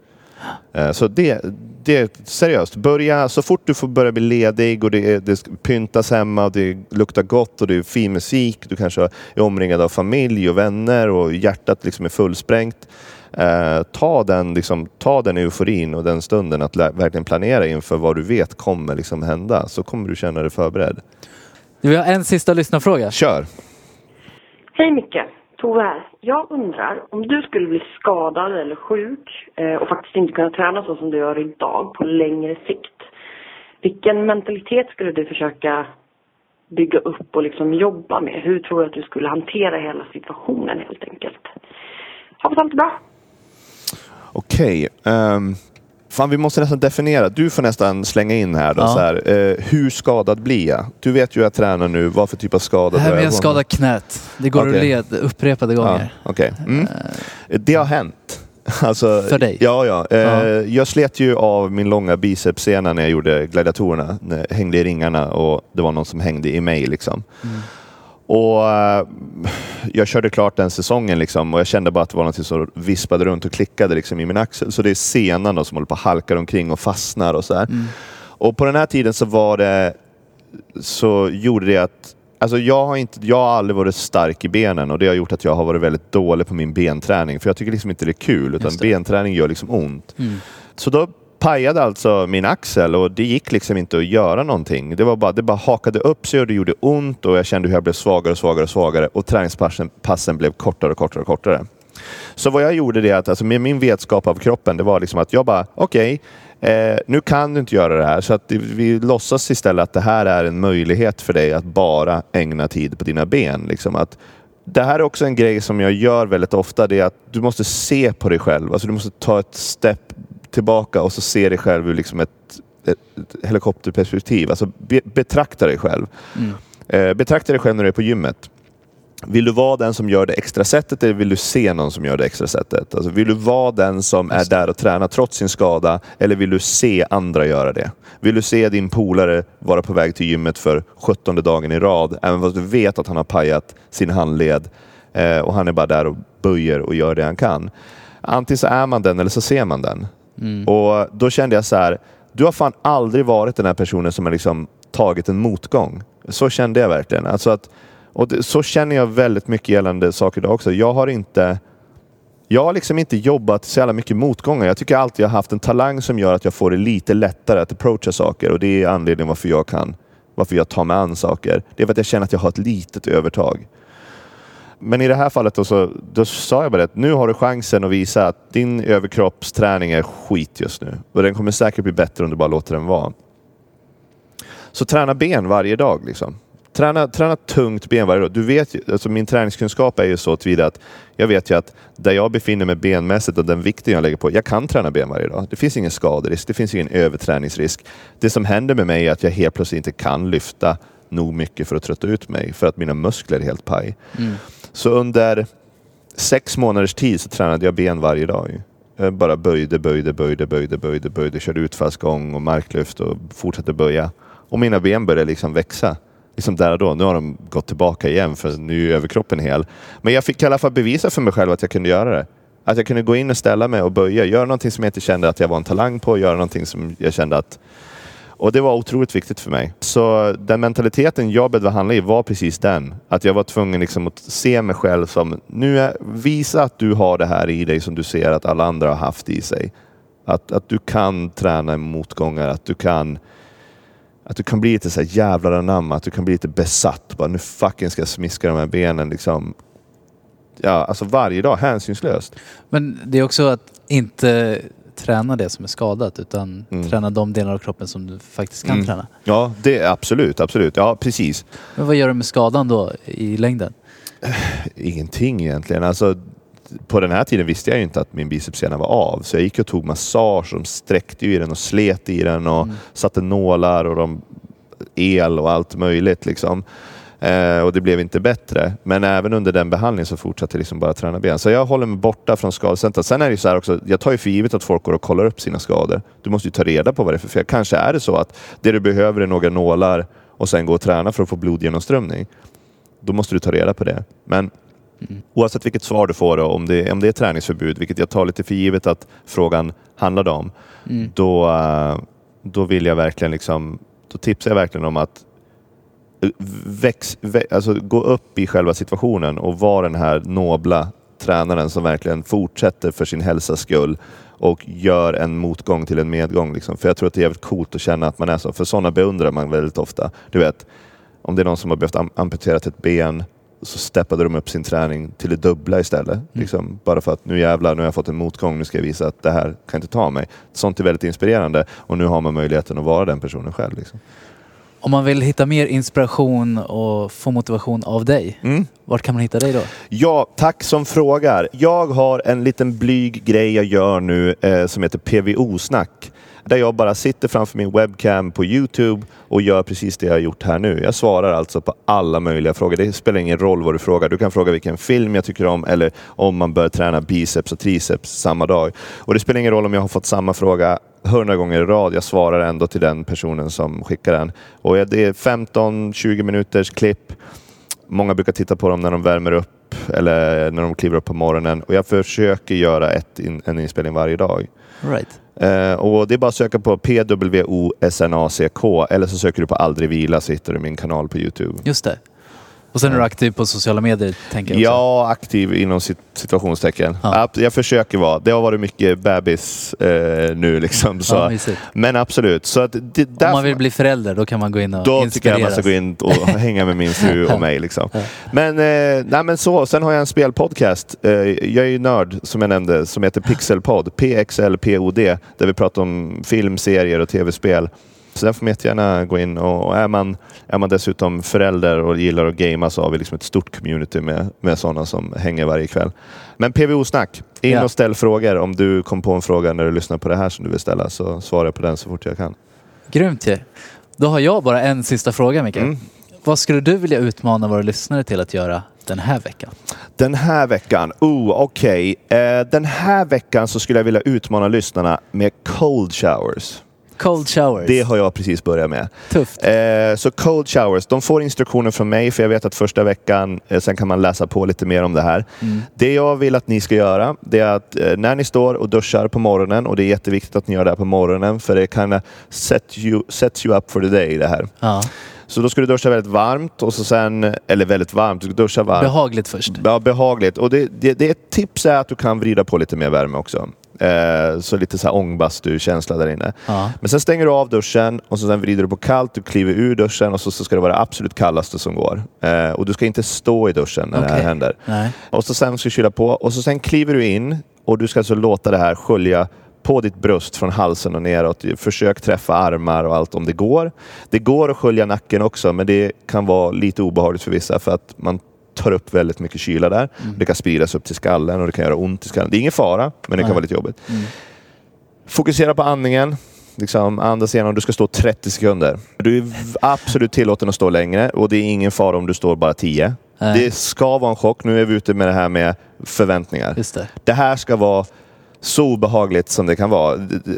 Eh, Så det, det är seriöst. Börja så fort du får börja bli ledig och det, det pyntas hemma och det luktar gott och det är fin musik. Du kanske är omringad av familj och vänner och hjärtat liksom är fullsprängt. Eh, ta, den, liksom, ta den euforin och den stunden att verkligen planera inför vad du vet kommer liksom hända. Så kommer du känna dig förberedd. Vi har en sista lyssnarfråga. Kör! Hej Micke, Tove här. Jag undrar, om du skulle bli skadad eller sjuk eh, och faktiskt inte kunna träna så som du gör idag på längre sikt. Vilken mentalitet skulle du försöka bygga upp och liksom jobba med? Hur tror du att du skulle hantera hela situationen helt enkelt? Hoppas allt är bra. Okej. ehm, fan, vi måste nästan definiera. Du får nästan slänga in här. Då, Ja. så här eh, hur skadad blir jag? Du vet ju att jag tränar nu. Vad för typ av skada Det här med är att skada knät. Det går Okej. att led upprepade Ja, gånger. okej. mm. Det har hänt. Alltså, För dig? Ja, ja. Eh, Ja. Jag slet ju av min långa bicepssena när jag gjorde gladiatorerna. När jag hängde i ringarna och det var någon som hängde i mig. Liksom. Och eh, Jag körde klart den säsongen liksom, och jag kände bara att det var något som vispade runt och klickade liksom, i min axel. Så det är senan då, som håller på att halka omkring och fastnar och så här. Och på den här tiden så var det så gjorde det att alltså jag, har inte, jag har aldrig varit stark i benen och det har gjort att jag har varit väldigt dålig på min benträning. För jag tycker liksom inte det är kul, utan benträning gör liksom ont. Mm. Så då pajade alltså min axel och det gick liksom inte att göra någonting. Det, var bara, det bara hakade upp sig och det gjorde ont och jag kände hur jag blev svagare och svagare och svagare och träningspassen passen blev kortare och kortare och kortare. Så vad jag gjorde det att alltså med min vetskap av kroppen, det var liksom att jag bara, okej, eh, nu kan du inte göra det här. Så att vi låtsas istället att det här är en möjlighet för dig att bara ägna tid på dina ben. Liksom att, det här är också en grej som jag gör väldigt ofta. Det är att du måste se på dig själv. Alltså du måste ta ett step tillbaka och så se dig själv ur liksom ett, ett, ett helikopterperspektiv. Alltså be, betrakta dig själv. Mm. Eh, betrakta dig själv när du är på gymmet. Vill du vara den som gör det extra sättet eller vill du se någon som gör det extra sättet? Alltså, vill du vara den som är där och tränar trots sin skada eller vill du se andra göra det? Vill du se din polare vara på väg till gymmet för 17 dagen i rad även fast du vet att han har pajat sin handled eh, och han är bara där och böjer och gör det han kan. Antingen så är man den eller så ser man den. Mm. Och då kände jag så här, du har fan aldrig varit den här personen som har liksom tagit en motgång. Så kände jag verkligen. Alltså att, och det, så känner jag väldigt mycket gällande saker idag också. Jag har inte jag har liksom inte jobbat så jävla mycket motgångar. Jag tycker alltid jag har haft en talang som gör att jag får det lite lättare att approacha saker och det är anledningen varför jag kan, varför jag tar mig an saker. Det är för att jag känner att jag har ett litet övertag. Men i det här fallet då, så, då sa jag bara att nu har du chansen att visa att din överkroppsträning är skit just nu. Och den kommer säkert bli bättre om du bara låter den vara. Så träna ben varje dag. Liksom. Träna, träna tungt ben varje dag. Du vet ju, alltså min träningskunskap är ju så tillvida att jag vet ju att där jag befinner mig benmässigt och den vikten jag lägger på, jag kan träna ben varje dag. Det finns ingen skaderisk, det finns ingen överträningsrisk. Det som händer med mig är att jag helt plötsligt inte kan lyfta nog mycket för att trötta ut mig för att mina muskler är helt paj. Mm. Så under sex månaders tid så tränade jag ben varje dag. Jag bara böjde, böjde, böjde, böjde, böjde, böjde, körde utfallsgång och marklyft och fortsatte böja. Och mina ben började liksom växa. Liksom där och då. Nu har de gått tillbaka igen för nu är överkroppen hel. Men jag fick i alla fall bevisa för mig själv att jag kunde göra det. Att jag kunde gå in och ställa mig och böja. Göra någonting som jag inte kände att jag var en talang på. Göra någonting som jag kände att och det var otroligt viktigt för mig. Så den mentaliteten jag behövde handla i var precis den. Att jag var tvungen liksom att se mig själv som, nu är, visa att du har det här i dig som du ser att alla andra har haft i sig. Att, att du kan träna motgångar, att du kan att du kan bli lite så här jävlar anamma, att du kan bli lite besatt. Bara, nu fucking ska jag smiska de här benen liksom. Ja, alltså varje dag, hänsynslöst. Men det är också att inte träna det som är skadat utan Mm. träna de delar av kroppen som du faktiskt kan Mm. träna. Ja, det är absolut, absolut. Ja, precis. Men vad gör du med skadan då i längden? Ingenting egentligen. Alltså, på den här tiden visste jag inte att min bicepssena var av. Så jag gick och tog massage de sträckte i den och slet i den och Mm. satte nålar och de, el och allt möjligt. Liksom. Eh, och det blev inte bättre. Men även under den behandlingen så fortsatte jag liksom bara träna ben. Så jag håller mig borta från skadecentret. Sen är det ju så här också, jag tar ju för givet att folk går och kollar upp sina skador. Du måste ju ta reda på vad det är för fel. Kanske är det så att det du behöver är några nålar och sen gå och träna för att få blodgenomströmning. Då måste du ta reda på det. Men Oavsett vilket svar du får, då, om, det, om det är träningsförbud, vilket jag tar lite för givet att frågan handlade om, Mm. då, eh, då vill jag verkligen liksom, då tipsar jag verkligen om att väx, vä, alltså gå upp i själva situationen och vara den här nobla tränaren som verkligen fortsätter för sin hälsas skull och gör en motgång till en medgång. Liksom. För jag tror att det är jävligt coolt att känna att man är så. För sådana beundrar man väldigt ofta. Du vet, om det är någon som har behövt am- amputera ett ben så steppade de upp sin träning till det dubbla istället. Liksom, bara för att nu jävlar, nu har jag fått en motgång, nu ska jag visa att det här kan inte ta mig. Sånt är väldigt inspirerande och nu har man möjligheten att vara den personen själv. Liksom. Om man vill hitta mer inspiration och få motivation av dig, Mm. vart kan man hitta dig då? Ja, tack som frågar. Jag har en liten blyg grej jag gör nu eh, som heter PVO-snack. Där jag bara sitter framför min webcam på Youtube och gör precis det jag har gjort här nu. Jag svarar alltså på alla möjliga frågor. Det spelar ingen roll vad du frågar. Du kan fråga vilken film jag tycker om eller om man bör träna biceps och triceps samma dag. Och det spelar ingen roll om jag har fått samma fråga hundra gånger i rad. Jag svarar ändå till den personen som skickar den. Och det är 15-20 minuters klipp. Många brukar titta på dem när de värmer upp eller när de kliver upp på morgonen. Och jag försöker göra ett in, en inspelning varje dag. Right. Eh, och det är bara att söka på PWOSNACK eller så söker du på aldrig vila så hittar du min kanal på Youtube. Just det. Och sen är du aktiv på sociala medier, tänker jag också. Ja, aktiv inom sit- situationstecken. Ja. Jag försöker vara. Det har varit mycket bebis eh, nu liksom. Ja. Men absolut. Så att det, Om där man vill bli förälder, då kan man gå in och då tycker jag man inspireras. ska gå in och hänga med min fru och mig. Liksom. Men, eh, nej, men så, sen har jag en spelpodcast. Eh, jag är ju nörd, som jag nämnde, som heter Pixelpod. PXLPOD. Där vi pratar om film, serier och tv-spel. Så där får man jättegärna gå in och är man, är man dessutom förälder och gillar att gamea så har vi liksom ett stort community med, med sådana som hänger varje kväll. Men PVO-snack. In Ja. och ställ frågor. Om du kom på en fråga när du lyssnar på det här som du vill ställa så svarar jag på den så fort jag kan. Grymt ju. Då har jag bara en sista fråga, Mikael. Mm. Vad skulle du vilja utmana våra lyssnare till att göra den här veckan? Den här veckan, oh okej. Eh, den här veckan så skulle jag vilja utmana lyssnarna med cold showers. Cold showers. Det har jag precis börjat med. Tufft. Eh, så cold showers, de får instruktioner från mig för jag vet att första veckan, eh, sen kan man läsa på lite mer om det här. Det jag vill att ni ska göra, det är att eh, när ni står och duschar på morgonen, och det är jätteviktigt att ni gör det här på morgonen, för det kan eh, set you, sets you up for the day det här. Ja. Så då ska du duscha väldigt varmt, och så sen, eller väldigt varmt, du ska duscha varmt. Behagligt först. Ja, behagligt. Och det, det, det är ett tips är att du kan vrida på lite mer värme också. Eh, så lite så här ångbastu-känsla där inne. Ja. Men sen stänger du av duschen och så sen vrider du på kallt, du kliver ur duschen och så, så ska det vara det absolut kallaste som går. Eh, och du ska inte stå i duschen när det här händer. Nej. Och så sen ska du kyla på och så sen kliver du in och du ska alltså låta det här skölja på ditt bröst från halsen och neråt. Försök träffa armar och allt om det går. Det går att skölja nacken också, men det kan vara lite obehagligt för vissa för att man tar upp väldigt mycket kyla där. Det kan spridas upp till skallen och det kan göra ont i skallen. Det är ingen fara, men det kan vara lite jobbigt. Fokusera på andningen. Liksom, andas igenom. Du ska stå 30 sekunder. Du är absolut tillåten att stå längre och det är ingen fara om du står bara 10. Nej. Det ska vara en chock. Nu är vi ute med det här med förväntningar. Det. Det här ska vara så obehagligt som det kan vara.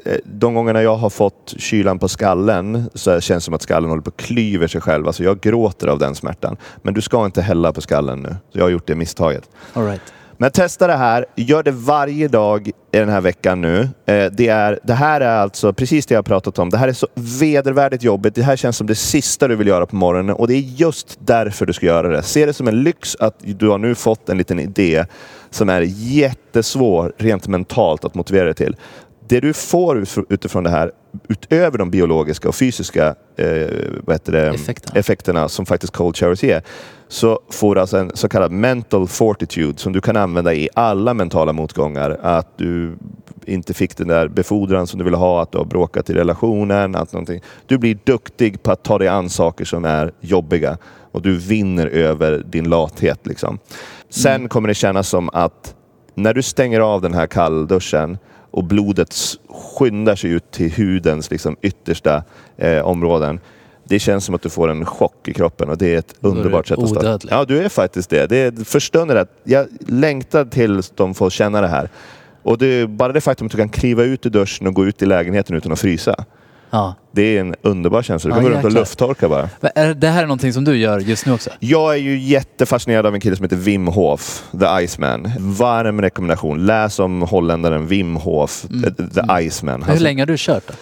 Eh, de gångerna jag har fått kylan på skallen så känns det som att skallen håller på att klyver sig själv. Alltså jag gråter av den smärtan. Men du ska inte hälla på skallen nu. Så jag har gjort det misstaget. All right. Men testa det här. Gör det varje dag i den här veckan nu. Eh, det, är, det här är alltså precis det jag har pratat om. Det här är så vedervärdigt jobbigt. Det här känns som det sista du vill göra på morgonen och det är just därför du ska göra det. Se det som en lyx att du har nu fått en liten idé som är jättesvår rent mentalt att motivera dig till. Det du får utifrån det här, utöver de biologiska och fysiska eh, vad heter det, Effekterna. effekterna som faktiskt cold showers ger, så får du alltså en så kallad mental fortitude som du kan använda i alla mentala motgångar. Att du inte fick den där befordran som du ville ha, att du har bråkat i relationen. Att någonting. Du blir duktig på att ta dig an saker som är jobbiga och du vinner över din lathet. Liksom. Sen kommer det kännas som att när du stänger av den här kallduschen och blodet skyndar sig ut till hudens liksom, yttersta eh, områden. Det känns som att du får en chock i kroppen och det är ett underbart sätt att starta. Ja, du är faktiskt det. det är, för stunden att jag längtar tills de får känna det här. Och det är bara det faktum att du kan kliva ut ur duschen och gå ut i lägenheten utan att frysa. Ja. Det är en underbar känsla. Du Ja, kan gå runt och lufttorka bara. Men är det här är någonting som du gör just nu också? Jag är ju jättefascinerad av en kille som heter Wim Hof, The Iceman. Varm rekommendation. Läs om holländaren Wim Hof, Mm. The, the Iceman. Hur länge har du kört då?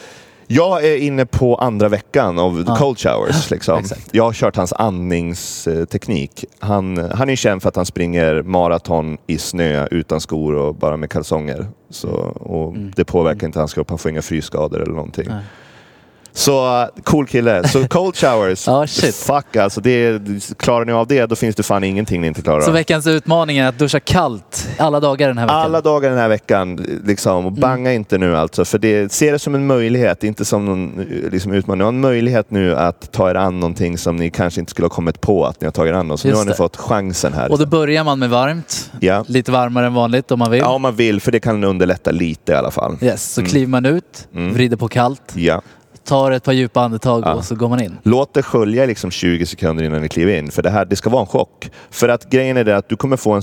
Jag är inne på andra veckan av Ja. cold showers. Liksom. Jag har kört hans andningsteknik. Han, han är känd för att han springer maraton i snö utan skor och bara med kalsonger. Så, och Det påverkar inte hans kropp. Han får inga frysskador eller någonting. Mm. Nej. Så uh, cool kille. Så cold showers, Ja, shit. fuck alltså. Det, klarar ni av det, då finns det fan ingenting ni inte klarar Så av. veckans utmaning är att duscha kallt alla dagar den här veckan? Alla dagar den här veckan, liksom, Mm. och banga inte nu alltså. För det, se det som en möjlighet, inte som någon eh, liksom, utmaning. Ni har en möjlighet nu att ta er an någonting som ni kanske inte skulle ha kommit på att ni har tagit er an. Så nu Just har ni det. fått chansen här. Och då börjar man med varmt. ja. Lite varmare än vanligt om man vill. ja, om man vill, för det kan underlätta lite i alla fall. Yes, så Mm. kliver man ut, Mm. vrider på kallt, Ja. Tar ett par djupa andetag Ja. och så går man in. Låt det skölja liksom 20 sekunder innan ni kliver in. För det här det ska vara en chock. För att grejen är det att du kommer få en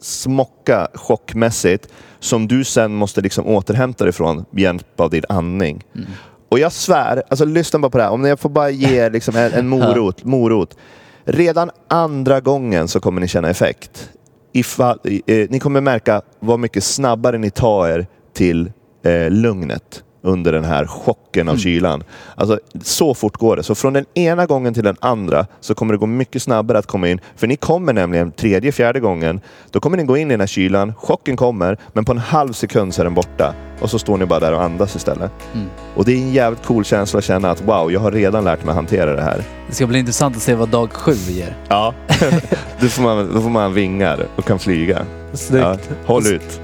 smocka chockmässigt som du sen måste liksom återhämta dig ifrån med hjälp av din andning. Och jag svär, alltså lyssna bara på det här. Om jag får bara ge er liksom en, en morot, morot. Redan andra gången så kommer ni känna effekt. Ifall, eh, ni kommer märka vad mycket snabbare ni tar er till eh, lugnet. Under den här chocken av kylan. Alltså, så fort går det. Så från den ena gången till den andra så kommer det gå mycket snabbare att komma in. För ni kommer nämligen tredje, fjärde gången, då kommer ni gå in i den här kylan, chocken kommer, men på en halv sekund så är den borta. Och så står ni bara där och andas istället. Och det är en jävligt cool känsla att känna att wow, jag har redan lärt mig att hantera det här. Det ska bli intressant att se vad dag sju ger. Ja. då, får man, då får man vingar och kan flyga. Snyggt. Ja, håll ut.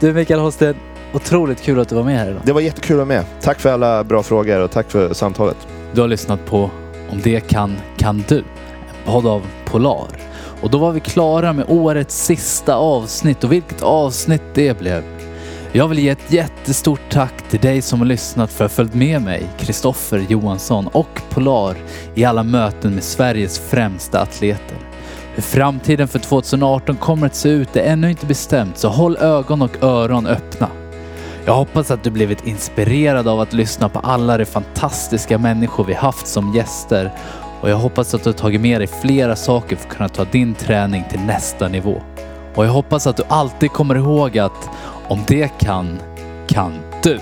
Du Mikael Holsten, otroligt kul att du var med här idag. Det var jättekul att vara med. Tack för alla bra frågor och tack för samtalet. Du har lyssnat på Om det kan, kan du. En podd av Polar. Och då var vi klara med årets sista avsnitt och vilket avsnitt det blev. Jag vill ge ett jättestort tack till dig som har lyssnat för att ha följt med mig, Kristoffer Johansson och Polar i alla möten med Sveriges främsta atleter. Hur framtiden för 2018 kommer att se ut är ännu inte bestämt så håll ögon och öron öppna. Jag hoppas att du blivit inspirerad av att lyssna på alla de fantastiska människor vi haft som gäster och jag hoppas att du tagit med dig flera saker för att kunna ta din träning till nästa nivå. Och jag hoppas att du alltid kommer ihåg att om det kan, kan du.